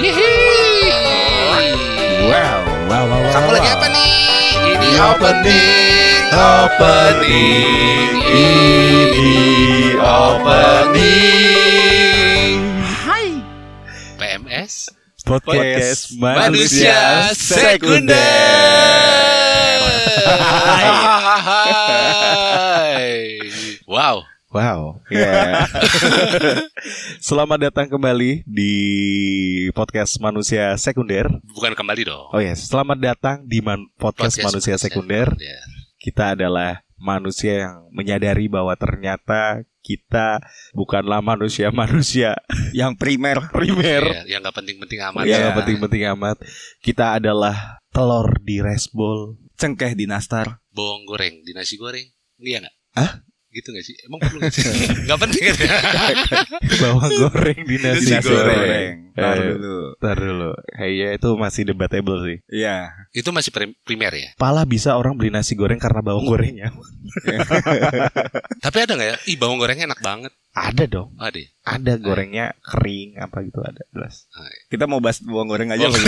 Wow, wow, wow, wow. Kamu wow. lagi apa nih? Ini Opening, opening, ini opening. Hai. PMS Podcast, Manusia Sekunder. Hai. Wow. Ya. Selamat datang kembali di podcast Manusia Sekunder. Bukan kembali dong. Oh ya, selamat datang di man- podcast, Manusia Sekunder. Kita adalah manusia yang menyadari bahwa ternyata kita bukanlah manusia-manusia yang primer primer. Iya, yang nggak penting-penting amat. Ya, Iya. nggak penting-penting amat. Kita adalah telur di resbol. cengkeh di nastar Bawang goreng di nasi goreng. Iya nggak? Hah? Gitu nggak sih? Emang perlu nggak sih? Nggak penting kan? Bawang goreng di nasi, goreng Ntar Eh, dulu Ntar dulu. Kayaknya itu masih debatable sih. Iya Itu masih prim- primer ya. Pala bisa orang beli nasi goreng karena bawang gorengnya. Tapi ada nggak ya? Ih bawang gorengnya enak banget. Ada dong. Ada. ya? Ada gorengnya kering apa gitu ada jelas. kita mau bahas bawang goreng aja Bawang?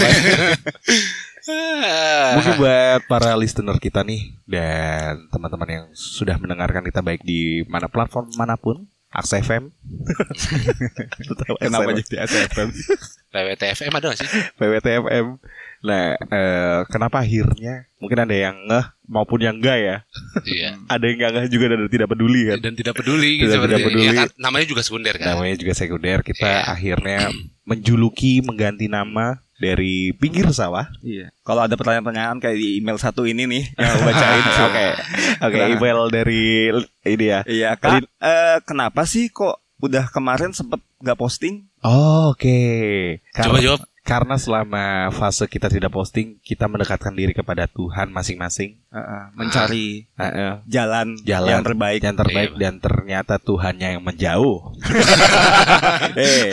Ah. Mungkin buat para listener kita nih dan teman-teman yang sudah mendengarkan kita baik di mana platform mana pun, Aks FM. Kenapa jadi SFM PWTFM ada nggak sih? PWTFM. Nah, eh, kenapa akhirnya mungkin ada yang ngeh maupun yang enggak ya? Iya. Ada yang enggak ngeh juga dan tidak peduli kan? Dan tidak peduli Tidak- gitu tidak peduli. Ya kan, namanya juga sekunder kan. Namanya juga sekunder. Kita Iya. akhirnya menjuluki mengganti nama dari pinggir sawah. iya kalau ada pertanyaan-pertanyaan kayak di email satu ini nih yang aku bacain Oke, oke. Nah. Email dari ini ya. iya kak eh, kenapa sih kok udah kemarin sempet nggak posting Oh, Oke. Coba Karena, jawab. Karena selama fase kita tidak posting, kita mendekatkan diri kepada Tuhan masing-masing. Mencari jalan, Jalan yang terbaik yang terbaik Iya. dan ternyata Tuhannya yang menjauh. eh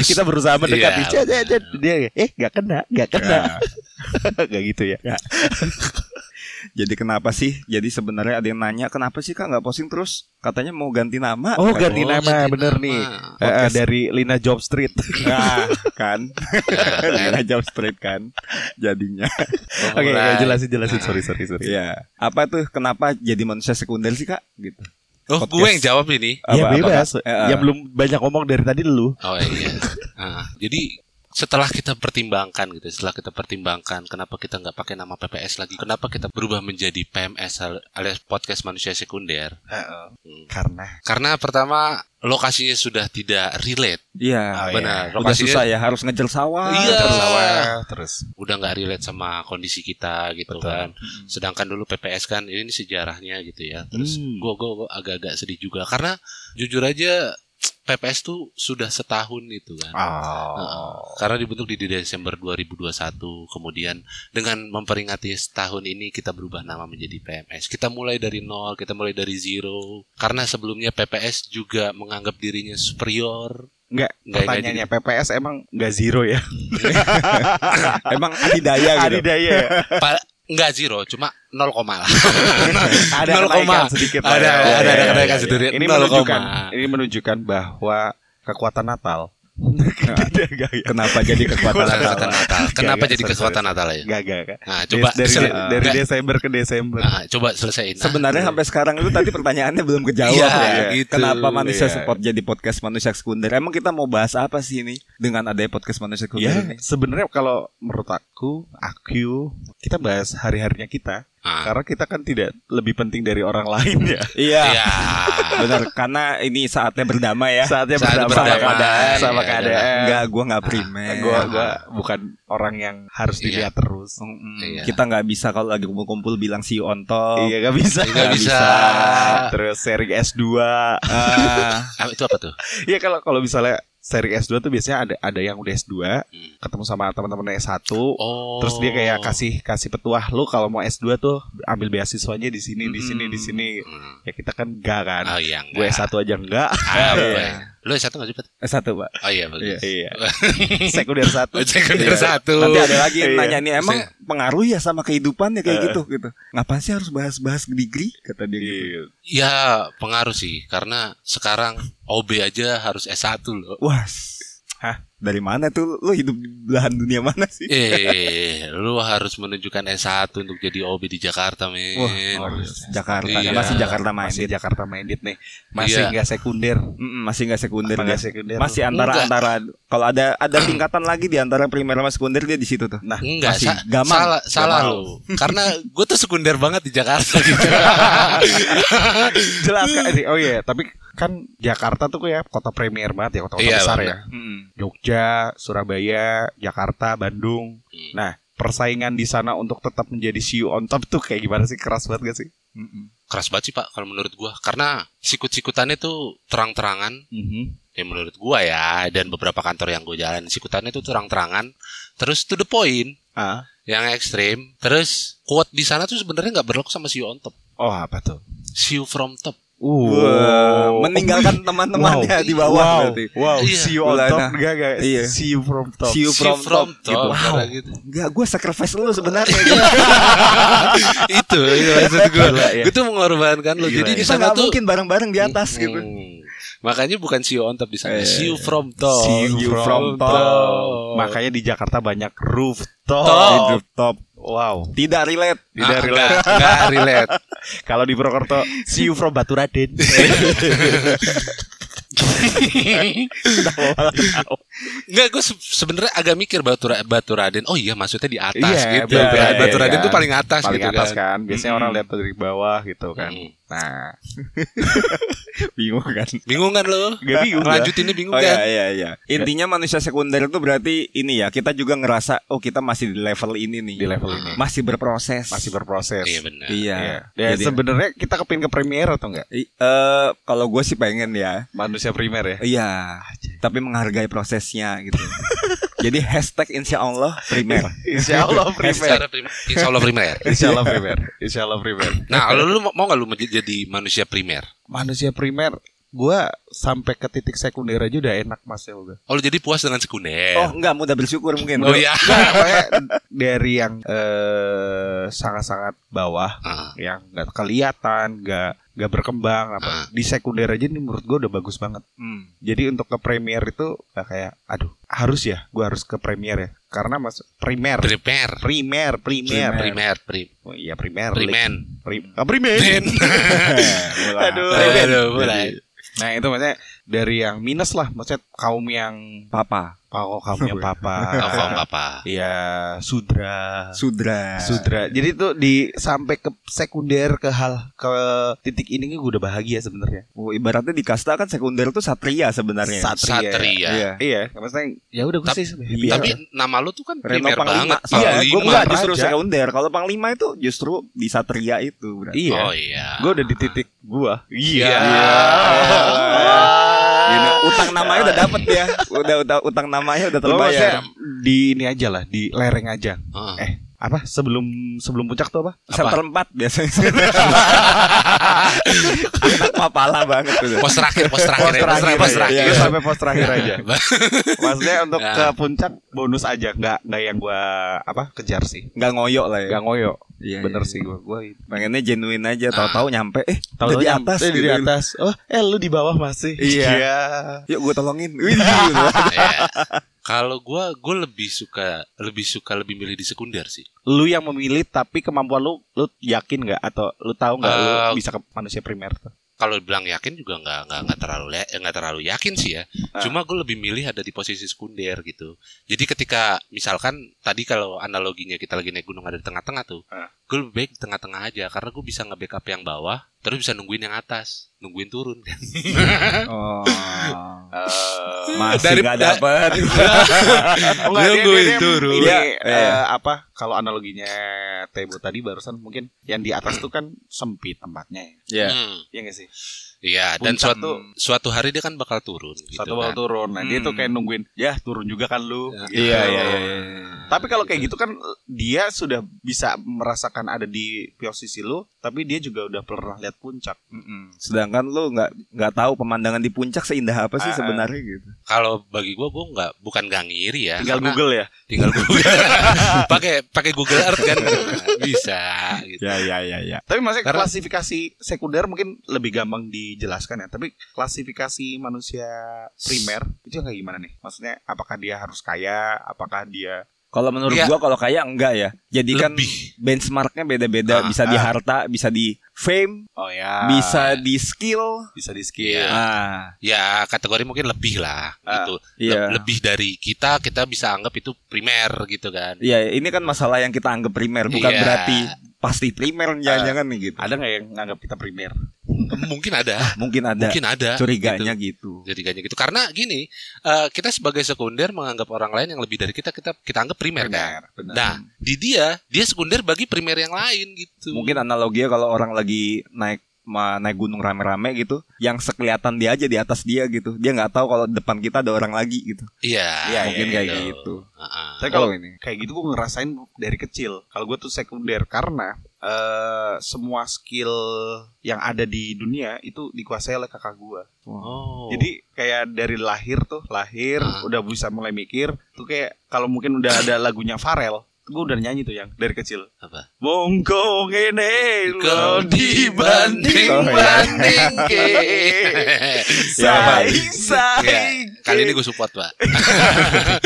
kita berusaha mendekati Iya. dia, eh nggak kena, nggak kena, nggak gitu ya. Jadi kenapa sih jadi sebenarnya ada yang nanya kenapa sih kak nggak posting terus katanya mau ganti nama Oh Kan- ganti Oh, nama ganti bener nama. nih Eh, eh, Podcast. dari Lina Job Street. Nah, kan. Lina jauh straight kan jadinya. Oke, Mulai. oke, jelasin jelasin sorry sorry sorry. Iya. Apa tuh kenapa jadi manusia sekunder sih, Kak? Gitu. Oh, Podcast. gue yang jawab ini. Ya Apa- apa, bebas. Eh, eh. Yang belum banyak ngomong dari tadi lu. Oh iya. Nah, jadi setelah kita pertimbangkan gitu, setelah kita pertimbangkan kenapa kita nggak pakai nama PPS lagi, kenapa kita berubah menjadi PMS al- alias podcast manusia sekunder? Hmm. Karena Karena pertama lokasinya sudah tidak relate, Iya. Oh, benar. Udah Lokasinya susah ya, harus ngejar sawah. Iya. terus. sawah terus. udah nggak relate sama kondisi kita gitu Betul. kan. Sedangkan dulu PPS kan ini sejarahnya gitu ya. Terus Hmm. gue gue agak-agak sedih juga karena jujur aja PPS tuh sudah setahun itu kan. Oh. Heeh. Karena dibentuk di Desember 2021, kemudian dengan memperingati setahun ini kita berubah nama menjadi PMS. Kita mulai dari nol, kita mulai dari zero. Karena sebelumnya PPS juga menganggap dirinya superior. Enggak, Nggak, pertanyaannya PPS emang enggak zero ya? Emang adidaya gitu. Adidaya ya. Pa- Enggak zero, cuma 0, lah. Ada 0, kenaikan sedikit lah Ada, ya. ada, Iya, ada iya, kenaikan iya. sedikit. Ini 0, menunjukkan ini menunjukkan bahwa kekuatan Natal. Enggak, enggak, Kenapa jadi kekuatan Natal? Natal. Kenapa jadi sorry, kekuatan sorry. Natal ya? enggak, enggak, enggak. Nah, coba dari, sel- dari. Desember ke Desember. Nah, coba selesaiin. Nah, Sebenarnya sampai sekarang itu tadi pertanyaannya belum kejawab Iya, ya. gitu. Kenapa manusia Iya. support jadi podcast manusia sekunder? Emang kita mau bahas apa sih ini dengan adanya podcast manusia sekunder Ya, ini? sebenarnya kalau menurut aku, aku kita bahas hari-harinya kita. Ah. Karena kita kan tidak lebih penting dari orang lain ya. Iya. Iya. Benar, karena ini saatnya berdamai ya. Saatnya Saat berdamai berdamai. sama keadaan, sama Iya, keadaan. Enggak, gua nggak primer. Gua gua bukan orang yang harus Iya. dilihat terus. Mm-mm. Iya. Kita nggak bisa kalau lagi kumpul-kumpul bilang you on top. Iya gak bisa. Nggak bisa. Terus seri S2. Ah, Ah, itu apa tuh? Iya kalau kalau misalnya seri S2 tuh biasanya ada ada yang udah S2 Hmm. ketemu sama teman-teman S1 Oh. terus dia kayak kasih kasih petuah lu kalau mau S2 tuh ambil beasiswanya di sini di sini di sini Hmm. ya kita kan enggak kan Oh iya gue enggak. S1 aja enggak Ah, Iya. Lu S1 nggak sih, Pat? S1 pak. Oh iya, bagus. iya sekunder satu Sekunder Iya. satu. Nanti ada lagi yang Iya. nanya nih emang Saya- pengaruh ya sama kehidupan ya kayak Eh. gitu gitu. Ngapain sih harus bahas-bahas degree kata dia gitu. Iya. Ya pengaruh sih karena sekarang OB aja harus S1 loh. Wah. Hah? Dari mana tuh lu hidup di belahan dunia mana sih? Eh, lu harus menunjukkan S1 untuk jadi OB di Jakarta, men. Wah, Jakarta. Iya. Masih Jakarta main. Masih Jakarta minded nih. Masih Iya. nggak sekunder. Mm-mm, masih nggak sekunder Apa dia. nggak sekunder? Masih antara Enggak. antara kalau ada ada tingkatan lagi di antara primer sama sekunder dia di situ tuh. Nah, Enggak, Masih sa- gamang. salah salah lu. Karena gue tuh sekunder banget di Jakarta gitu. jelas kan? Oh iya, tapi kan Jakarta tuh ya kota premier banget ya, kota-kota Iya, besar bener. ya. Jogja, Surabaya, Jakarta, Bandung. Hmm. Nah, persaingan di sana untuk tetap menjadi CEO on top tuh kayak gimana sih? Keras banget gak sih? Mm-mm. Keras banget sih Pak kalau menurut gua. Karena sikut-sikutannya tuh terang-terangan ya menurut gua ya dan beberapa kantor yang gue jalan sikutannya tuh terang-terangan terus to the point Ah. yang ekstrim terus quote di sana tuh sebenarnya nggak berlaku sama you on top Oh, apa tuh? you from top Wah, meninggalkan teman-temannya di bawah wow. berarti. Wow, Iya. see you on top enggak enggak? Iya. See you from top. See you See you from, from top, gitu. top, karena gitu. Enggak, gue sacrifice lu sebenarnya gitu. itu itu maksud gue Gila, ya. gue tuh mengorbankan lo Gila, jadi ya. di Kita sana nggak tuh mungkin bareng-bareng di atas gitu. Hmm. makanya bukan see you on top di sana Eh, see you from top See you from top. top. Makanya di Jakarta banyak rooftop. Top. Di rooftop. Wow. Tidak relate. Tidak Ah, relate. nggak- nggak relate Kalau di Purwokerto, see you from Baturaden. Enggak, gue se- sebenarnya agak mikir batu batu Raden. Oh iya, maksudnya di atas Iya, gitu. iya, kan. iya, batu Raden iya. tuh paling atas Paling gitu atas kan. kan. Biasanya Mm-mm. orang lihat dari bawah gitu kan. Mm. Nah, bingung kan? Bingung kan lo? Gak bingung gua. Lanjutinnya bingung Oh kan? iya iya iya. Intinya manusia sekunder itu berarti ini ya, kita juga ngerasa oh kita masih di level ini nih. Di level ini. Masih berproses. Masih berproses. Iya benar. Iya. Iya. Jadi- sebenarnya kita kepin ke premier atau enggak? Eh, kalau gue sih pengen ya. Manusia primer ya. Iya. Tapi menghargai prosesnya gitu. Jadi hashtag insya Allah primer. Insya Allah primer. Insya Allah primer. Insya Allah primer. Insya Allah primer. Nah, lo lu mau nggak lu jadi manusia primer? Manusia primer, gua sampai ke titik sekunder aja udah enak mas ya udah. Oh, lu jadi puas dengan sekunder. Oh enggak mudah bersyukur mungkin. Oh iya. Dari yang eh, sangat-sangat bawah, Ah, yang nggak kelihatan, nggak nggak berkembang apa Ah. di sekunder aja nih menurut gua udah bagus banget. Hmm. Jadi untuk ke premier itu nggak kayak, aduh harus ya, gua harus ke premier ya, karena mas primer, primer. primer, primer, Primer, prim. Oh, iya primer, Primen. Prim, ah. Mulai. Aduh. Aduh, mulai. Nah itu maksudnya dari yang minus lah, maksudnya kaum yang Papa. oh, kaum yang papa, Apa apa? Iya, sudra, Sudra. sudra. Jadi tuh di sampai ke sekunder ke hal ke titik ini gue udah bahagia sebenarnya. Oh, ibaratnya di kasta kan sekunder tuh satria sebenarnya. Satria. Satria. Iya. Iya, maksudnya ya udah gue sih Tapi aja. nama lu tuh kan Reno primer Panglima. banget. Iya, gue enggak justru sekunder. Kalau Panglima itu justru di satria itu. berarti. Iya. Oh iya. Gue udah di titik gua. Iya. Gini, utang namanya udah dapet ya. Udah utang, utang namanya udah terbayar. di ini aja lah, di lereng aja. Ah. Eh, apa? Sebelum sebelum puncak tuh apa? Center 4 biasanya. Mapala banget tuh. Pos terakhir, pos terakhir, ya, pos terakhir, pos terakhir. Iya, Iya. sampai pos terakhir aja. Maksudnya untuk Ya. ke puncak bonus aja, nggak nggak yang gua apa kejar sih. Nggak ngoyok lah ya. Nggak ngoyo. Iya, Bener iya. sih gua. Gua Pengennya genuine aja, tahu-tahu nyampe eh tahu di atas di gitu. atas. Oh, eh lu di bawah masih. Iya. Yuk gue tolongin. Gitu. Iya. Kalau gua gua lebih suka lebih suka lebih milih di sekunder sih. Lu yang memilih tapi kemampuan lu lu yakin nggak atau lu tahu nggak lu Eh, bisa ke manusia primer tuh? Kalau bilang yakin juga nggak nggak nggak terlalu nggak terlalu yakin sih ya. Ah. Cuma gue lebih milih ada di posisi sekunder gitu. Jadi ketika misalkan tadi kalau analoginya kita lagi naik gunung ada di tengah-tengah tuh, Ah. gue lebih baik di tengah-tengah aja karena gue bisa nge-backup yang bawah, terus bisa nungguin yang atas, nungguin turun kan. Oh. Eh, Masih Dari- nggak dapet. Oh, enggak, dia, Nungguin dia, dia, turun. Ini Iya, eh, iya. apa kalau analoginya Tebo tadi barusan mungkin yang di atas tuh kan sempit tempatnya ya. Iya. Hmm. Iya nggak sih? Iya, dan suatu suatu hari dia kan bakal turun gitu Satu bakal kan. turun. Nah, dia tuh Hmm. kayak nungguin, ya turun juga kan lu. Ya. Gitu. Iya iya iya. iya. Tapi kalau kayak gitu kan dia sudah bisa merasakan ada di posisi lu, tapi dia juga udah pernah lihat puncak. Mm-mm. Sedangkan lu nggak nggak tahu pemandangan di puncak seindah apa sih Ah. sebenarnya gitu. Kalau bagi gua gua nggak bukan gak ngiri ya. Tinggal karena- Google ya. tinggal Google. Pakai pakai Google Earth kan bisa gitu. Ya ya ya ya. Tapi maksudnya Karena- klasifikasi sekunder mungkin lebih gampang dijelaskan ya. Tapi klasifikasi manusia primer itu kayak gimana nih? Maksudnya apakah dia harus kaya? Apakah dia Kalau menurut Iya. gua kalau kaya enggak ya. Jadi kan benchmarknya beda-beda, Ah, bisa di ah. harta, bisa di fame, oh ya bisa di skill. bisa di skill. Iya. Ah, Ya kategori mungkin lebih lah Ah, gitu. iya. Le- Lebih dari kita kita bisa anggap itu primer gitu kan. Iya, ini kan masalah yang kita anggap primer, bukan Iya. berarti pasti primer jangan-jangan nih gitu. Ada nggak yang nganggap kita primer? Mungkin ada. Mungkin ada Mungkin ada. curiganya gitu. Jadi kayaknya gitu. Karena gini, eh, kita sebagai sekunder menganggap orang lain yang lebih dari kita kita kita anggap primer, kan. benar. Nah, di dia dia sekunder bagi primer yang lain gitu. Mungkin analoginya kalau orang lagi naik naik gunung rame-rame gitu, yang sekelihatan dia aja di atas dia gitu. Dia nggak tahu kalau depan kita ada orang lagi gitu. Iya, Iya, mungkin iya, kayak gitu. gitu. Heeh. Tapi kalau Oh, ini. kayak gitu gue ngerasain dari kecil. Kalau gue tuh sekunder karena eh semua skill yang ada di dunia itu dikuasai oleh kakak gue. Oh. Jadi kayak dari lahir tuh lahir Ah. udah bisa mulai mikir tuh kayak kalau mungkin udah ada lagunya Farel gue udah nyanyi tuh yang dari kecil. apa? Bongkong ini Kau lo dibanding Oh, iya. banding ke Ya, Sai sai Iya. Kali ini gue support pak.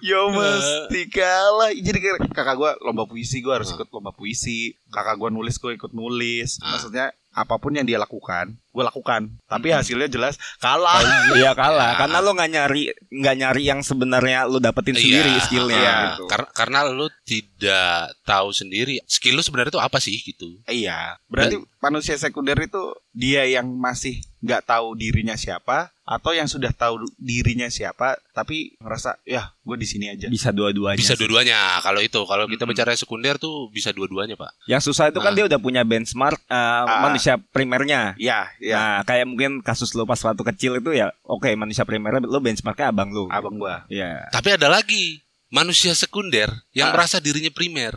Yo mesti kalah Jadi kakak gue lomba puisi Gue harus ikut lomba puisi Kakak gue nulis gue ikut nulis Ah. Maksudnya apa pun yang dia lakukan Gue lakukan Tapi hasilnya jelas kalah Iya kalah, Ya. karena lo nggak nyari nggak nyari yang sebenarnya lo dapetin sendiri Iya, skillnya iya. gitu. Karena karena lu tidak tahu sendiri skill lu sebenarnya itu apa sih gitu. Iya Berarti manusia sekunder itu Dia yang masih nggak tahu dirinya siapa Atau yang sudah tahu dirinya siapa Tapi ngerasa Ya gue di sini aja Bisa dua-duanya. Bisa dua-duanya. Kalau itu kalau kita Mm-mm. bicara sekunder tuh bisa dua-duanya pak. Yang susah itu kan Ah. dia udah punya benchmark eh, manusia primernya. Iya Iya Nah, kayak mungkin kasus lo pas waktu kecil itu ya, oke manusia primernya lo benchmarknya abang lo. Abang gue Iya. Tapi ada lagi manusia sekunder yang Ah. merasa dirinya primer.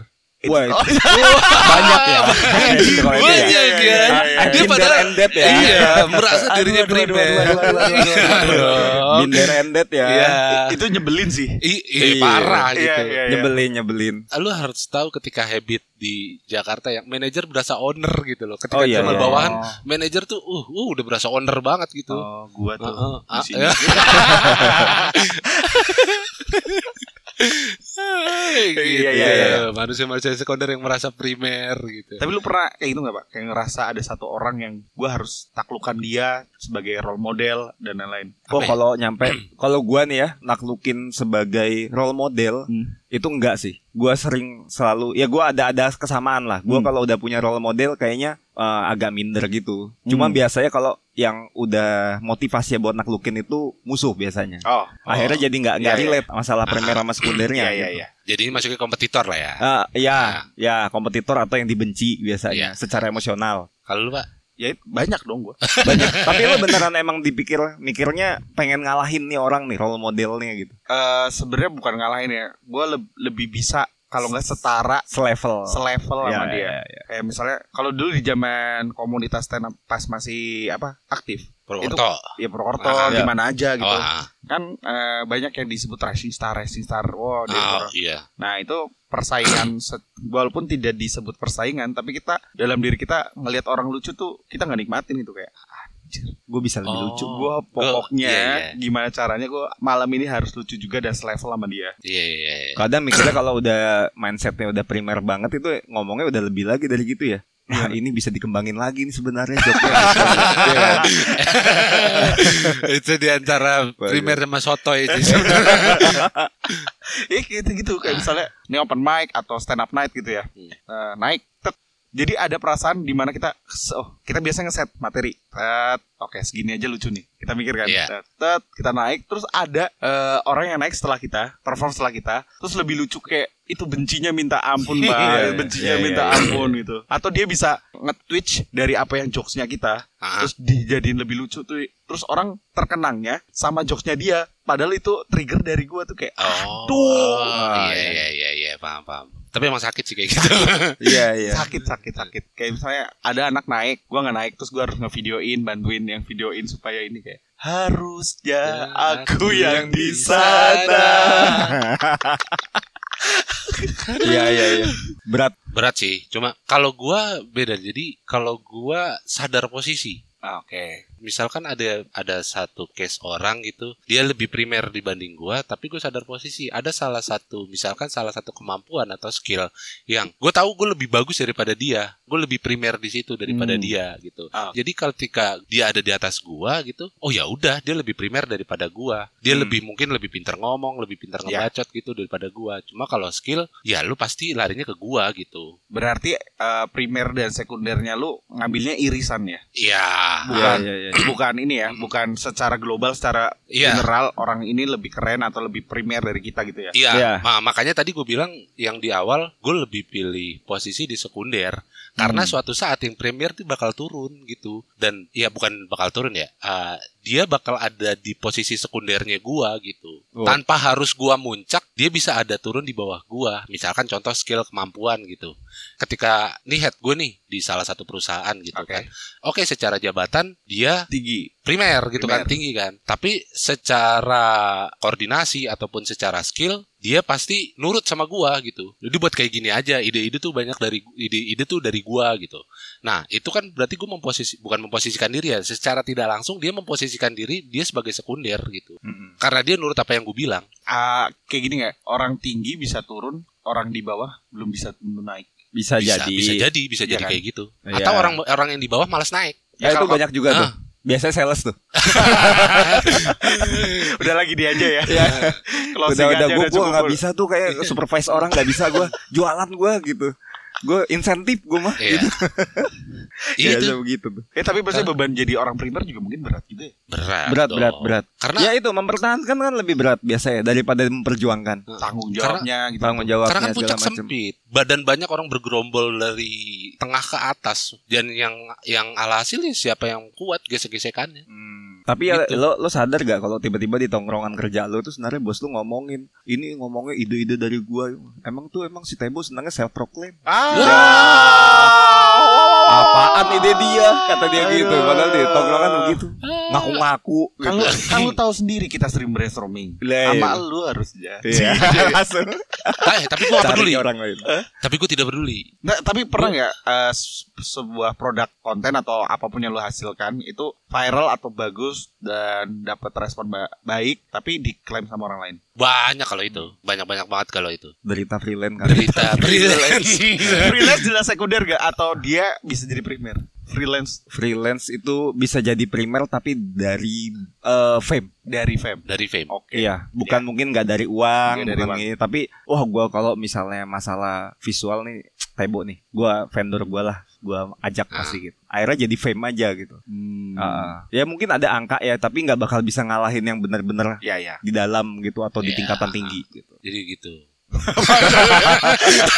Wah, Oh, banyak ya. Banyak gitu kalau itu ya. Iya, iya, iya. Dia padahal and dead ya. Iya, merasa dirinya. Binder and dead ya. Iya. Itu nyebelin sih I- Iya. i- parah Iya, gitu. iya, iya. Nyebelin, nyebelin. Lu harus tahu ketika habit di Jakarta yang manajer berasa owner gitu loh. Ketika Oh, iya, zaman iya. bawahan manajer tuh uh, uh udah berasa owner banget gitu. Oh, gua tuh sini. ya. gitu. Iya, iya, iya. Manusia-manusia sekunder yang merasa primer gitu. Tapi lu pernah kayak gitu gak pak? Kayak ngerasa ada satu orang yang gua harus taklukkan dia sebagai role model dan lain-lain. Oh kalau nyampe kalau gua nih ya naklukin sebagai role model Hmm. Itu enggak sih. Gua sering selalu ya gua ada ada kesamaan lah. Gua Hmm. kalau udah punya role model kayaknya eh, agak minder gitu. Cuma Hmm. biasanya kalau yang udah motivasi buat naklukin itu musuh biasanya. Oh, Akhirnya jadi nggak nggak Iya, iya. relate masalah primer sama sekundernya. iya iya gitu. iya. Jadi ini masuknya kompetitor lah ya. Ah, ya, ya kompetitor atau yang dibenci biasanya Iya. secara emosional. Kalau lu Pak, Ya banyak dong gua. Banyak. Tapi lo beneran emang dipikir mikirnya pengen ngalahin nih orang nih role modelnya gitu. Eh sebenarnya bukan ngalahin ya. Gua leb- lebih bisa kalau nggak setara Selevel. selevel Ya, sama dia. ya, ya. Kayak misalnya kalau dulu di zaman komunitas stand up pas masih apa aktif, Purwokerto. ya Purwokerto Ah, di iya. mana aja gitu. Oh, ah. Kan eh, banyak yang disebut rising star, rising star. Wow, dia Ah, orang- iya. Nah itu persaingan walaupun tidak disebut persaingan tapi kita dalam diri kita ngelihat orang lucu tuh kita nggak nikmatin itu kayak anjir Gue bisa lebih Oh. lucu. gue pokoknya iya, iya. gimana caranya gue malam ini harus lucu juga dan selevel sama dia Iya, iya, iya. Kadang mikirnya kalau udah mindsetnya udah primer banget itu ngomongnya udah lebih lagi dari gitu ya. Nah ini bisa dikembangin lagi nih sebenarnya joknya. Iya. Itu di antara primer sama soto itu. Iya. Gitu gitu. Kayak misalnya ini open mic atau stand up night gitu ya. Eh, naik tet. jadi ada perasaan di mana kita oh kita biasa ngeset materi. Tet oke segini aja lucu nih. Kita mikir kan. Iya. tet, tet, kita naik. Terus ada eh, orang yang naik setelah kita perform setelah kita. Terus lebih lucu kayak itu bencinya minta ampun Iya, banget iya. bencinya Iya, iya, minta iya. ampun gitu atau dia bisa nge-twitch dari apa yang jokesnya kita Ah, terus dijadiin lebih lucu tuh terus orang terkenangnya sama jokesnya dia padahal itu trigger dari gua tuh kayak Oh, Aduh. iya, iya, iya, iya, paham, paham. Tapi emang sakit sih kayak gitu. Iya iya. sakit sakit sakit kayak misalnya ada anak naik gua nggak naik terus gua harus ngevideoin bantuin yang videoin supaya ini kayak harusnya aku yang di sana Iya iya iya. Berat. Berat sih. Cuma kalau gua beda. Jadi kalau gua sadar posisi. Ah, Oke. misalkan ada ada satu case orang gitu dia lebih primer dibanding gua tapi gue sadar posisi ada salah satu misalkan salah satu kemampuan atau skill yang gue tahu gue lebih bagus daripada dia gue lebih primer di situ daripada Hmm. dia gitu Ah. jadi ketika dia ada di atas gua gitu oh ya udah dia lebih primer daripada gua dia Hmm. lebih mungkin lebih pintar ngomong lebih pintar Ya. ngebacot gitu daripada gua cuma kalau skill ya lu pasti larinya ke gua gitu Berarti eh, primer dan sekundernya lu ngambilnya irisan ya? iya Bukan. Iya, iya, iya. Bukan ini ya, bukan secara global, secara Iya. general orang ini lebih keren atau lebih primer dari kita gitu ya? Iya, Iya. ma- makanya tadi gue bilang yang di awal gue lebih pilih posisi di sekunder karena Hmm. suatu saat yang premier tuh bakal turun gitu dan ya bukan bakal turun ya, uh, dia bakal ada di posisi sekundernya gua gitu. Oh. Tanpa harus gua muncak, dia bisa ada turun di bawah gua. Misalkan contoh skill kemampuan gitu. Ketika nih head gue nih di salah satu perusahaan gitu Oke. kan. Oke, secara jabatan dia Tinggi. Primer gitu kan Primer. tinggi kan tapi secara koordinasi ataupun secara skill dia pasti nurut sama gua gitu jadi buat kayak gini aja ide-ide tuh banyak dari ide-ide tuh dari gua gitu nah itu kan berarti gua memposisi bukan memposisikan diri ya secara tidak langsung dia memposisikan diri dia sebagai sekunder gitu Mm-mm. karena dia nurut apa yang gue bilang Ah, kayak gini nggak? Orang tinggi bisa turun, orang di bawah belum bisa naik. Bisa, bisa jadi. bisa jadi bisa Iya jadi kan? kayak gitu Iya. atau orang orang yang di bawah malas naik Ya, itu kalau- banyak juga tuh. Biasanya sales tuh. Udah lagi dia aja ya. Iya. Closing udah udah aja gue udah cukup. nggak bisa tuh kayak supervise orang nggak bisa gue jualan gue gitu. Gue insentif gue mah. Iya. Iya, itu begitu tuh. Eh tapi maksudnya beban jadi orang primer juga mungkin berat juga ya. berat Berat, dong. berat, berat. karena Ya itu mempertahankan kan lebih berat biasa ya daripada memperjuangkan Tanggung jawabnya gitu. tanggung Karena jawabnya kan segala puncak macam. sempit, badan banyak orang bergerombol dari tengah ke atas dan yang yang alhasil ya siapa yang kuat gesek-gesekannya. Hmm. Tapi ya Gitu. lo lo sadar gak kalau tiba-tiba di tongkrongan kerja lo tuh sebenarnya bos lu ngomongin ini ngomongnya ide-ide dari gua. Emang tuh emang si Tebo senangnya self proclaim. Ah. Apaan ide dia? Kata dia gitu. Padahal di tongkrongan begitu. Ngaku-ngaku. Kan lu, kan lu tahu sendiri kita sering brainstorming. Lah, Sama iya. lu harusnya. Iya. Langsung Eh, tapi gue gak cari peduli. orang lain. Tapi gue tidak peduli. Nah, tapi pernah nggak eh, se- sebuah produk konten atau apa pun yang lu hasilkan itu viral atau bagus dan dapat respon ba- baik tapi diklaim sama orang lain? Banyak kalau itu, banyak-banyak banget kalau itu. Derita freelance kan. Berita, freelance. Freelance jelas sekunder gak atau dia bisa jadi primer? Freelance Freelance itu bisa jadi primer tapi dari eh, fame. dari fame. Dari fame. Oke. Iya, bukan mungkin nggak dari uang, dari bukan uang. ini, tapi wah gua kalau misalnya masalah visual nih Tebo nih, gua vendor gua lah, gua ajak Ah. pasti gitu. Akhirnya jadi fame aja gitu. Hmm. Ah, ya mungkin ada angka ya, tapi nggak bakal bisa ngalahin yang benar-benar Ya ya. di dalam gitu atau di Ya. tingkatan tinggi gitu. Jadi gitu.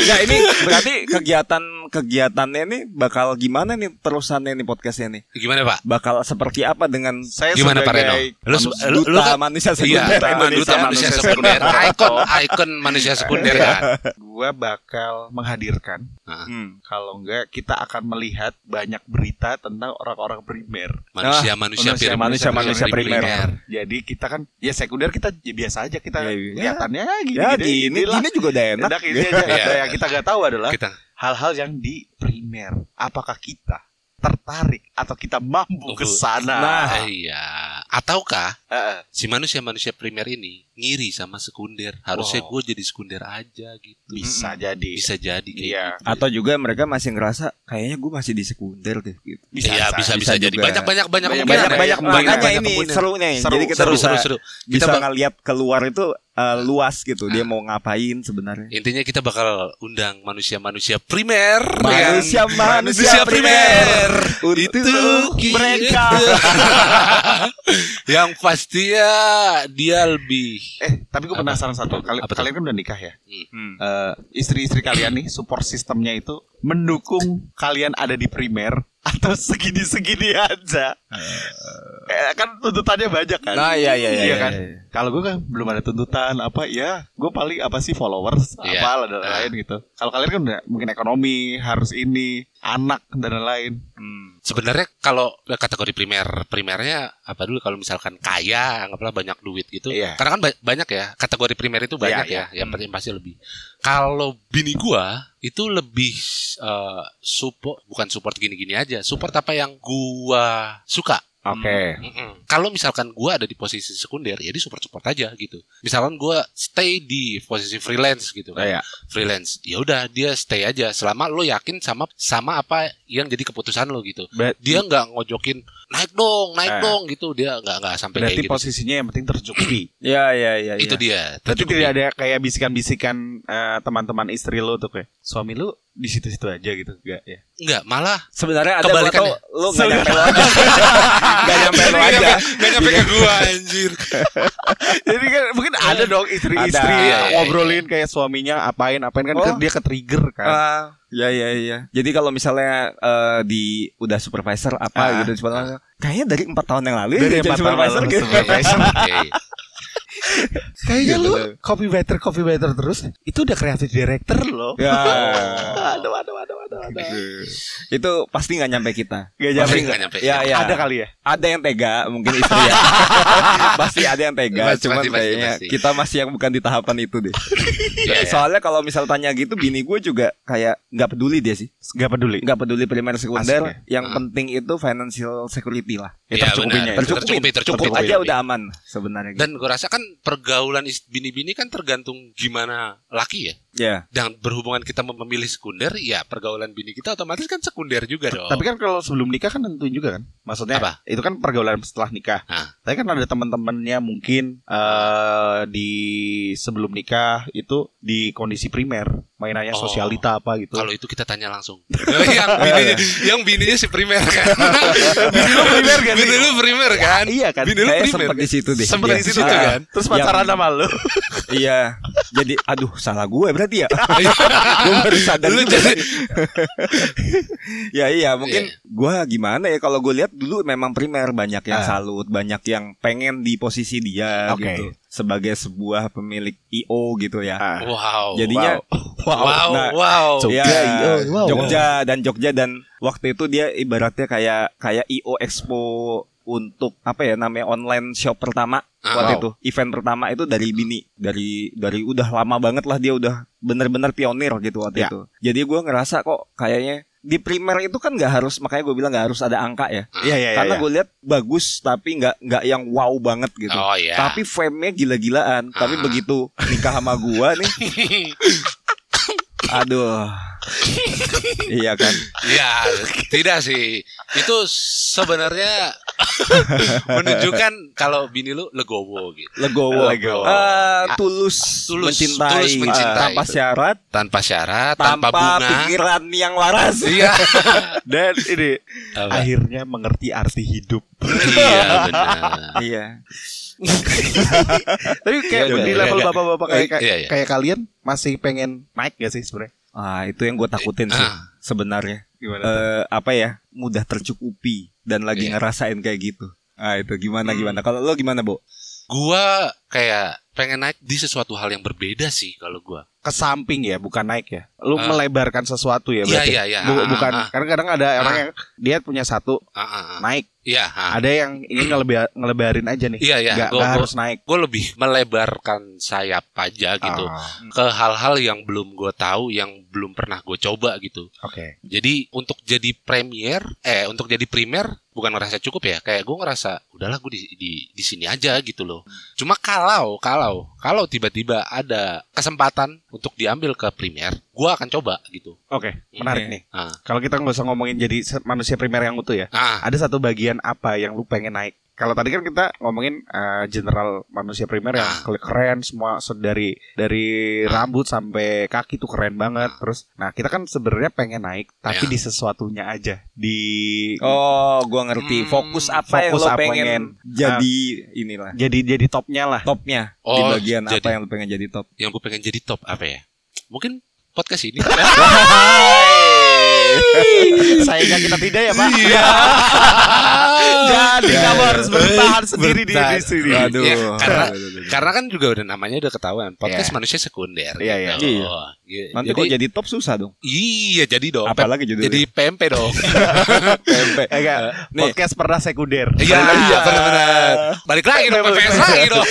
Ya ini berarti kegiatan kegiatannya nih bakal gimana nih terusannya nih podcastnya nih? Gimana Pak? Bakal seperti apa dengan Saya Gimana Pak Reno? sebagai Lu, manusia- lu, lu duta kan manusia Iya, sekunder duta Indonesia? manusia sekunder. Ikon, ikon manusia sekunder kan. gua bakal menghadirkan Nah, Hmm. kalau enggak kita akan melihat banyak berita tentang orang-orang primer. Manusia-manusia manusia- primer. manusia-manusia primer. Jadi kita kan ya sekunder kita ya biasa aja kita Ya, iya. kelihatannya gini Ya gini, gini juga udah enak. Enak ini aja. Iya. Nah, yang kita nggak tahu adalah Kita hal-hal yang di primer. Apakah kita tertarik atau kita mampu ke sana? Nah. Eh, iya. Ataukah Heeh. si manusia-manusia primer ini ngiri sama sekunder? Harusnya Wow. gue jadi sekunder aja gitu. bisa jadi. Bisa jadi kayak Iya. gitu. Atau juga mereka masih ngerasa kayaknya gue masih di sekunder deh gitu. Bisa, Iya, bisa bisa, bisa jadi juga. banyak banyak banyak Banyak- kemungkinan. banyak- banyak- Makanya banyak ini kemungkinan. seru nih. Seru, Jadi kita seru bisa seru seru. bisa Kita bak- ngelihat keluar itu uh, luas gitu. Dia mau ngapain sebenarnya. intinya kita bakal undang manusia-manusia primer. ya kan? Manusia manusia Manusia primer. Itu mereka yang pasti ya dia lebih Eh, tapi gue penasaran satu. Kali, Apa kalian kan udah nikah ya? Hmm. Eh, istri-istri kalian nih support sistemnya itu mendukung kalian ada di primer atau segini-segini aja. Eh, kan tuntutannya banyak kan? Nah, iya iya iya. Iya kan? iya. Kalau gue kan belum ada tuntutan apa ya, gue paling apa sih followers Iya. apa dan lain-lain gitu. Kalau kalian kan udah mungkin ekonomi harus ini, anak dan lain-lain. Hmm. Sebenarnya kalau kategori primer, primernya apa dulu kalau misalkan kaya, anggaplah banyak duit gitu. Iya. Karena kan ba- banyak ya, kategori primer itu banyak Iya, ya, yang penting pasti lebih. Kalau bini gua itu lebih eh, support bukan support gini-gini aja, support apa yang gua suka. Oke. Mm-mm. Kalau misalkan gua ada di posisi sekunder, ya di support-support aja gitu. Misalkan gua stay di posisi freelance gitu kan Kayak freelance ya udah dia stay aja selama lo yakin sama sama apa yang jadi keputusan lo gitu dia nggak ngojokin naik dong naik Eh. dong gitu dia nggak nggak sampai berarti kayak gitu posisinya yang penting tercukupi. Ya ya ya. itu ya. dia Berarti Tercukupi. tidak ada kayak bisikan-bisikan eh, teman-teman istri lo tuh kayak suami lu di situ-situ aja gitu enggak ya? nggak malah Sebenarnya ada Kebalikannya. gua tau, lu nggak nyampe lo aja. Nggak nyampe lo aja. nggak nyampe ke gua anjir Jadi kan mungkin ada dong istri-istri. Iya, iya, ngobrolin kayak suaminya apain apain kan Oh. dia ke trigger kan. Ah, ya ya ya. Jadi kalau misalnya eh, di udah supervisor apa Ah. gitu kayaknya dari empat tahun yang lalu ya Dari jadi empat tahun supervisor lalu gitu. supervisor. Oke. Kayaknya Gitu. lu copywriter copywriter terus itu udah creative director loh. Ya. Aduh aduh aduh aduh aduh. Itu pasti nggak nyampe kita. Gak Pasti nyampe. nggak nyampe Ya ya. Ada kali ya? Ada yang tega mungkin istri ya. pasti ada yang tega, Pasti, cuman pasti, pasti, kayaknya pasti. kita masih yang bukan di tahapan itu deh. Iya, iya. Soalnya kalau misal tanya gitu bini gue juga kayak nggak peduli dia sih. Gak peduli. nggak peduli primer sekunder Asik yang Ah. penting itu financial security lah Ya, Iya, tercukupinya benar. itu. tercukupi Tercukupi, tercukupi. cukup aja udah aman sebenarnya dan gua rasa kan pergaulan bini-bini kan tergantung gimana laki ya ya dan berhubungan kita mem- memilih sekunder ya pergaulan bini kita otomatis kan sekunder juga dong Tapi kan kalau sebelum nikah kan tentuin juga kan. Maksudnya Apa? itu kan pergaulan setelah nikah. Ah. Tapi kan ada teman-temannya mungkin eh di sebelum nikah itu di kondisi primer, mainannya Oh. sosialita apa gitu. Kalau itu kita tanya langsung. yang bininya, yang bininya si primer kan. bini lu primer kan? Bini lu primer kan? iya kan? Bini lu primer. sempet di situ deh. Sempet Iya. di situ Ah. kan. Terus pacaran sama lu. iya jadi aduh salah gue berarti ya gue baru sadar Lu jadi- ya iya mungkin Iya. gue gimana ya kalau gue lihat dulu memang primer banyak yang Ah. salut banyak yang pengen di posisi dia Oke. gitu sebagai sebuah pemilik io gitu ya Ah. Wow. Jadinya wow. wow, Nah, wow. Jogja, Ya, IO, wow. Jogja dan Jogja dan waktu itu dia ibaratnya kayak kayak IO Expo untuk apa ya namanya online shop pertama Ah, waktu wow. itu event pertama itu dari Bini dari dari udah lama banget lah dia udah bener-bener pionir gitu waktu Ya. itu jadi gua ngerasa kok kayaknya di primer itu kan nggak harus makanya gue bilang nggak harus ada angka ya Iya iya iya. karena gue lihat bagus tapi nggak nggak yang wow banget gitu Oh iya. tapi frame-nya gila-gilaan tapi Ah. begitu nikah sama gua nih aduh iya kan Ya, tidak sih. Itu sebenarnya menunjukkan kalau bini lu legowo gitu. legowo, Legowo. Eh, tulus, Tulus- mencintai, tulus mencintai. tanpa syarat, Tanpa syarat, tanpa, tanpa, bunga. pikiran yang waras. Iya. Dan ini Apa? akhirnya mengerti arti hidup. iya benar. iya. Tapi kayak Iya, di iya, level iya. bapak-bapak kayak kayak, Iya, iya. kayak kalian masih pengen naik gak sih sebenarnya? Ah, itu yang gue takutin sih Ah. sebenarnya. Gimana? Eh, apa ya? Mudah tercukupi dan lagi Iya. ngerasain kayak gitu. Ah, itu gimana Hmm. gimana? Kalau lo gimana, Bu? Gua kayak pengen naik di sesuatu hal yang berbeda sih kalau gua. ke samping ya, bukan naik ya. Lu Ah. melebarkan sesuatu ya Iya berarti. iya iya. Bu- Ah, bukan ah, karena kadang ada orang Ah. yang dia punya satu ah, ah, ah. naik, Iya, ah. ada yang ingin ngelebar, ngelebarin aja nih. Iya iya. Nggak, Gua, nggak gua- harus naik. gua lebih melebarkan sayap aja gitu Ah, ke hal-hal yang belum gue tahu, yang belum pernah gue coba gitu. Oke. Jadi untuk jadi premier, eh untuk jadi primer bukan ngerasa cukup ya. Kayak gue ngerasa udahlah gue di, di di sini aja gitu loh. Cuma kalau kalau kalau tiba-tiba ada kesempatan untuk diambil ke primer, gue akan coba gitu. Oke, menarik Iya. nih. Ah, Kalau kita nggak usah ngomongin jadi manusia primer yang utuh ya. ah Ada satu bagian apa yang lu pengen naik? Kalau tadi kan kita ngomongin eh, general manusia primer yang Ah. keren semua se- dari dari Ah. rambut sampai kaki tuh keren banget. Ah. Terus, nah kita kan sebenarnya pengen naik, tapi Ya. di sesuatunya aja. Di Oh, gua ngerti. Hmm, Fokus apa yang fokus lo apa pengen pengen. jadi inilah jadi jadi topnya lah. topnya di Oh, bagian apa jadi- yang lo pengen jadi top. yang gue pengen jadi top apa ya? Mungkin podcast ini. Sayangnya kita tidak ya Pak. Iya. Jadi kamu harus bertahan sendiri di, Bertahan. di sini. Waduh. Ya, karena Aduh, aduh, aduh. karena kan juga udah namanya udah ketahuan podcast Iya. manusia sekunder. Iya, iya. gitu. Iya. Iya. Nanti jadi, kok jadi top susah dong. iya jadi dong. Apalagi judulnya. jadi PMP dong. PMP. Enggak, Nih. podcast pernah sekunder. Iya, iya benar-benar. Balik lagi dong PPS lagi dong.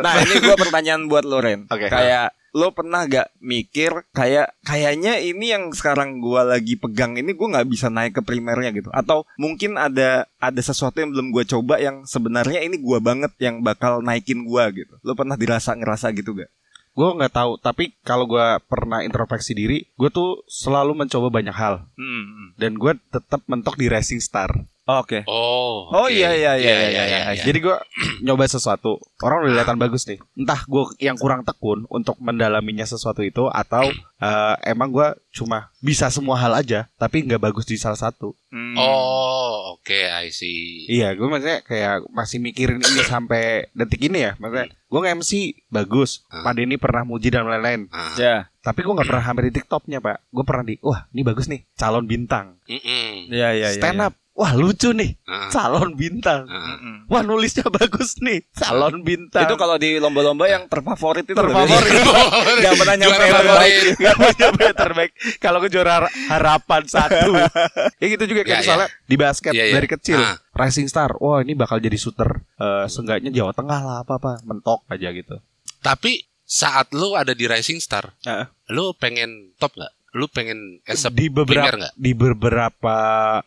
Nah ini gue pertanyaan buat lo Ren Oke. Kayak lo pernah gak mikir kayak kayaknya ini yang sekarang gua lagi pegang ini gue nggak bisa naik ke primernya gitu atau mungkin ada ada sesuatu yang belum gue coba yang sebenarnya ini gua banget yang bakal naikin gua gitu lo pernah dirasa ngerasa gitu gak Gue nggak tahu, tapi kalau gue pernah introspeksi diri, gue tuh selalu mencoba banyak hal hmm. dan gue tetap mentok di Racing Star. Oke Oh. Oh, oke. iya, iya, iya, iya, iya, iya. iya. Jadi gue nyoba sesuatu, orang udah kelihatan bagus nih. Entah gue yang kurang tekun untuk mendalaminya sesuatu itu atau eh, emang gue cuma bisa semua hal aja, tapi nggak bagus di salah satu. Hmm. Oh, oke, I see. Iya, gue maksudnya kayak masih mikirin ini sampai detik ini ya. Maksudnya gue nge-MC bagus, Hmm. Pak Denny pernah muji dan lain-lain. Ah. ya Tapi gue nggak pernah hampir di TikToknya pak. Gue pernah di, wah ini bagus nih, calon bintang. Mm-mm. ya ya Stand up, wah lucu nih, Ah. calon bintang. Ah. Wah nulisnya bagus nih, calon bintang. itu kalau di lomba-lomba yang terfavorit itu Terfavorit. Gak pernah nyampe terbaik. Gak punya yang terbaik Kalau ke juara harapan satu Ya gitu juga kayak Ya, misalnya Di basket Ya, ya. dari kecil Ah. Rising Star Wah ini bakal jadi shooter Eh, Seenggaknya Jawa Tengah lah apa-apa Mentok aja gitu Tapi saat lu ada di Rising Star, Ah. lu pengen top nggak? Lu pengen as Di beberapa nggak? Di beberapa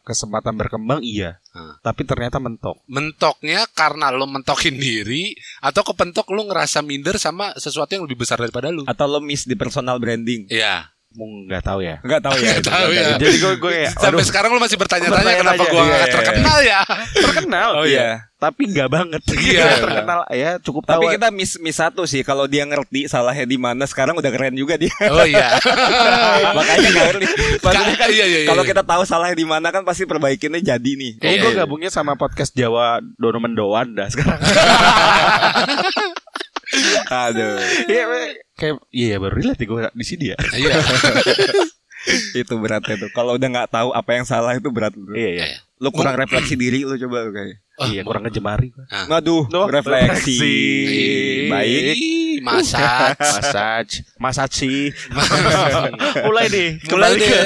kesempatan berkembang iya Ah. Tapi ternyata mentok Mentoknya karena lu mentokin diri atau kepentok lu ngerasa minder sama sesuatu yang lebih besar daripada lu? atau lo miss di personal branding Iya. Nggak tahu ya nggak tahu ya Nggak tahu ya. Jadi gue gue ya Sampai aduh, sekarang lu masih bertanya-tanya Bertanya kenapa gua Iya, nggak iya, terkenal ya? terkenal Oh iya. Tapi nggak banget Iya. Terkenal ya cukup Tapi tahu kita miss miss satu sih kalau dia ngerti salahnya di mana sekarang udah keren juga dia. Oh iya. Makanya nggak ngerti. Maksudnya kan Iya, iya, iya. kalau kita tahu salahnya di mana kan pasti perbaikinnya jadi nih. Iya, gue iya. gabungnya sama podcast Jawa Dono Mendoan dah sekarang. Aduh. Iya, kayak iya ya, baru relate gue di sini ya. Iya. itu beratnya tuh. Kalau udah nggak tahu apa yang salah itu berat. Bro. Iya iya. Lu kurang refleksi diri lu coba kayak. iya kurang ngejemari gua. Waduh, Duh, refleksi. refleksi. Baik. Masak. Massage, massage sih. Mulai deh, Mulai kembali deh, ke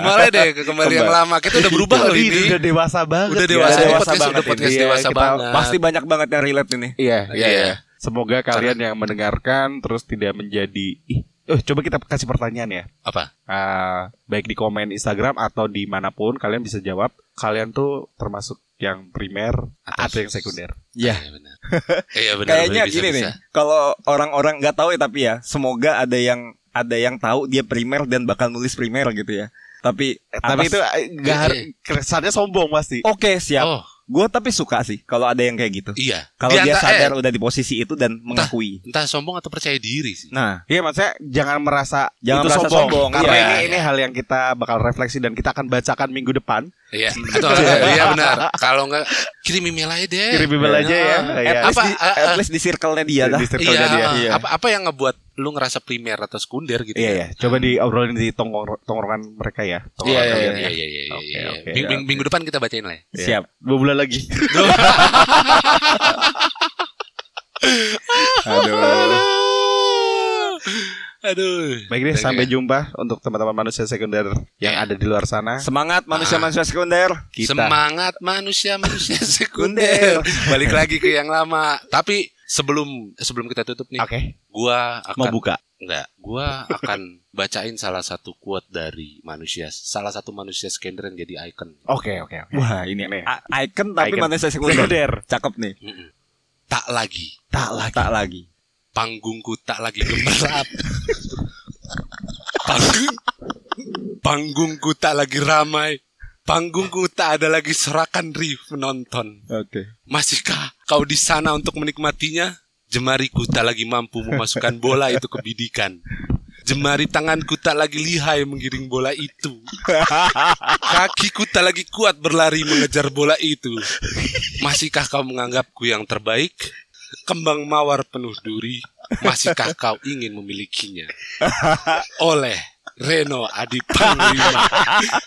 mulai deh ke kembali yang lama. Kita udah berubah loh Ini udah dewasa banget. Udah ya. dewasa, ini dewasa podcast banget udah podcast dewasa Kita banget. Pasti banyak banget yang relate ini. Iya, iya, Iya. Iya. Semoga kalian yang mendengarkan terus tidak menjadi ih, eh coba kita kasih pertanyaan ya. apa? Ah, baik di komen Instagram atau di mana pun kalian bisa jawab kalian tuh termasuk yang primer atau yang sekunder. Iya. Iya benar. Iya benar. Kayaknya bisa, gini bisa. nih, kalau orang-orang nggak tahu ya tapi ya, semoga ada yang ada yang tahu dia primer dan bakal nulis primer gitu ya. Tapi Tapi atas- itu eh, nggak har- kesannya sombong pasti. oke siap. Oh, Gue tapi suka sih kalau ada yang kayak gitu. iya. Kalau Di dia sadar eh, udah di posisi itu dan mengakui. entah sombong atau percaya diri sih. Nah, Iya maksudnya jangan merasa Jangan itu merasa sombong, sombong, karena iya. ini ini hal yang kita bakal refleksi dan kita akan bacakan minggu depan. Iya, atau iya benar. Kalau enggak kirim email aja deh. Kirim email aja ya. at Iya. least, Apa, di, eh, at eh. least di circle-nya dia dah. Di circle-nya Iya, dia. Iya. apa apa yang ngebuat lu ngerasa primer atau sekunder gitu? Iya ya? ya, coba diobrolin di tongkrong tongkrongan mereka ya. Iya, iya, Iya ya. iya iya iya. Iya. ya, ming- Minggu depan kita bacain lah ya. Iya. Siap. Dua bulan lagi. Aduh. Aduh. Baik deh, sampai jumpa untuk teman-teman manusia sekunder yang ada di luar sana. Semangat manusia-manusia sekunder. Kita Semangat manusia manusia sekunder. Balik lagi ke yang lama. Tapi sebelum sebelum kita tutup nih, Oke, gua mau akan buka. enggak, gua akan bacain salah satu quote dari manusia, salah satu manusia sekunder yang jadi icon. Oke, oke, oke. Wah, ini Nih. icon tapi Icon. manusia sekunder. Cakep nih. Mm-mm. Tak lagi, Tak lagi. Tak lagi. panggungku tak lagi gemerlap. Panggung, panggungku tak lagi ramai. Panggungku tak ada lagi sorakan riuh penonton. Oke. Masihkah kau di sana untuk menikmatinya? Jemariku tak lagi mampu memasukkan bola itu ke bidikan. Jemari tanganku tak lagi lihai menggiring bola itu. Kakiku tak lagi kuat berlari mengejar bola itu. Masihkah kau menganggapku yang terbaik? Kembang mawar penuh duri. Masihkah kau ingin memilikinya? Oleh Reno Adi Panglima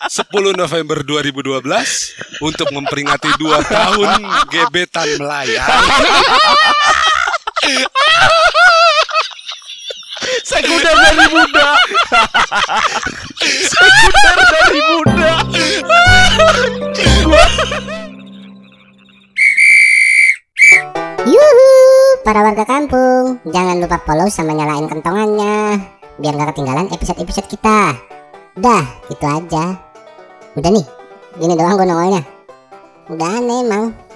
10 November 2012 untuk memperingati dua tahun gebetan melayang Sekunder dari muda. Sekunder dari muda. Yuhu, para warga kampung, jangan lupa follow sama nyalain kentongannya biar gak ketinggalan episode-episode kita. Dah, itu aja. Udah nih, gini doang gue nongolnya. Udah aneh emang.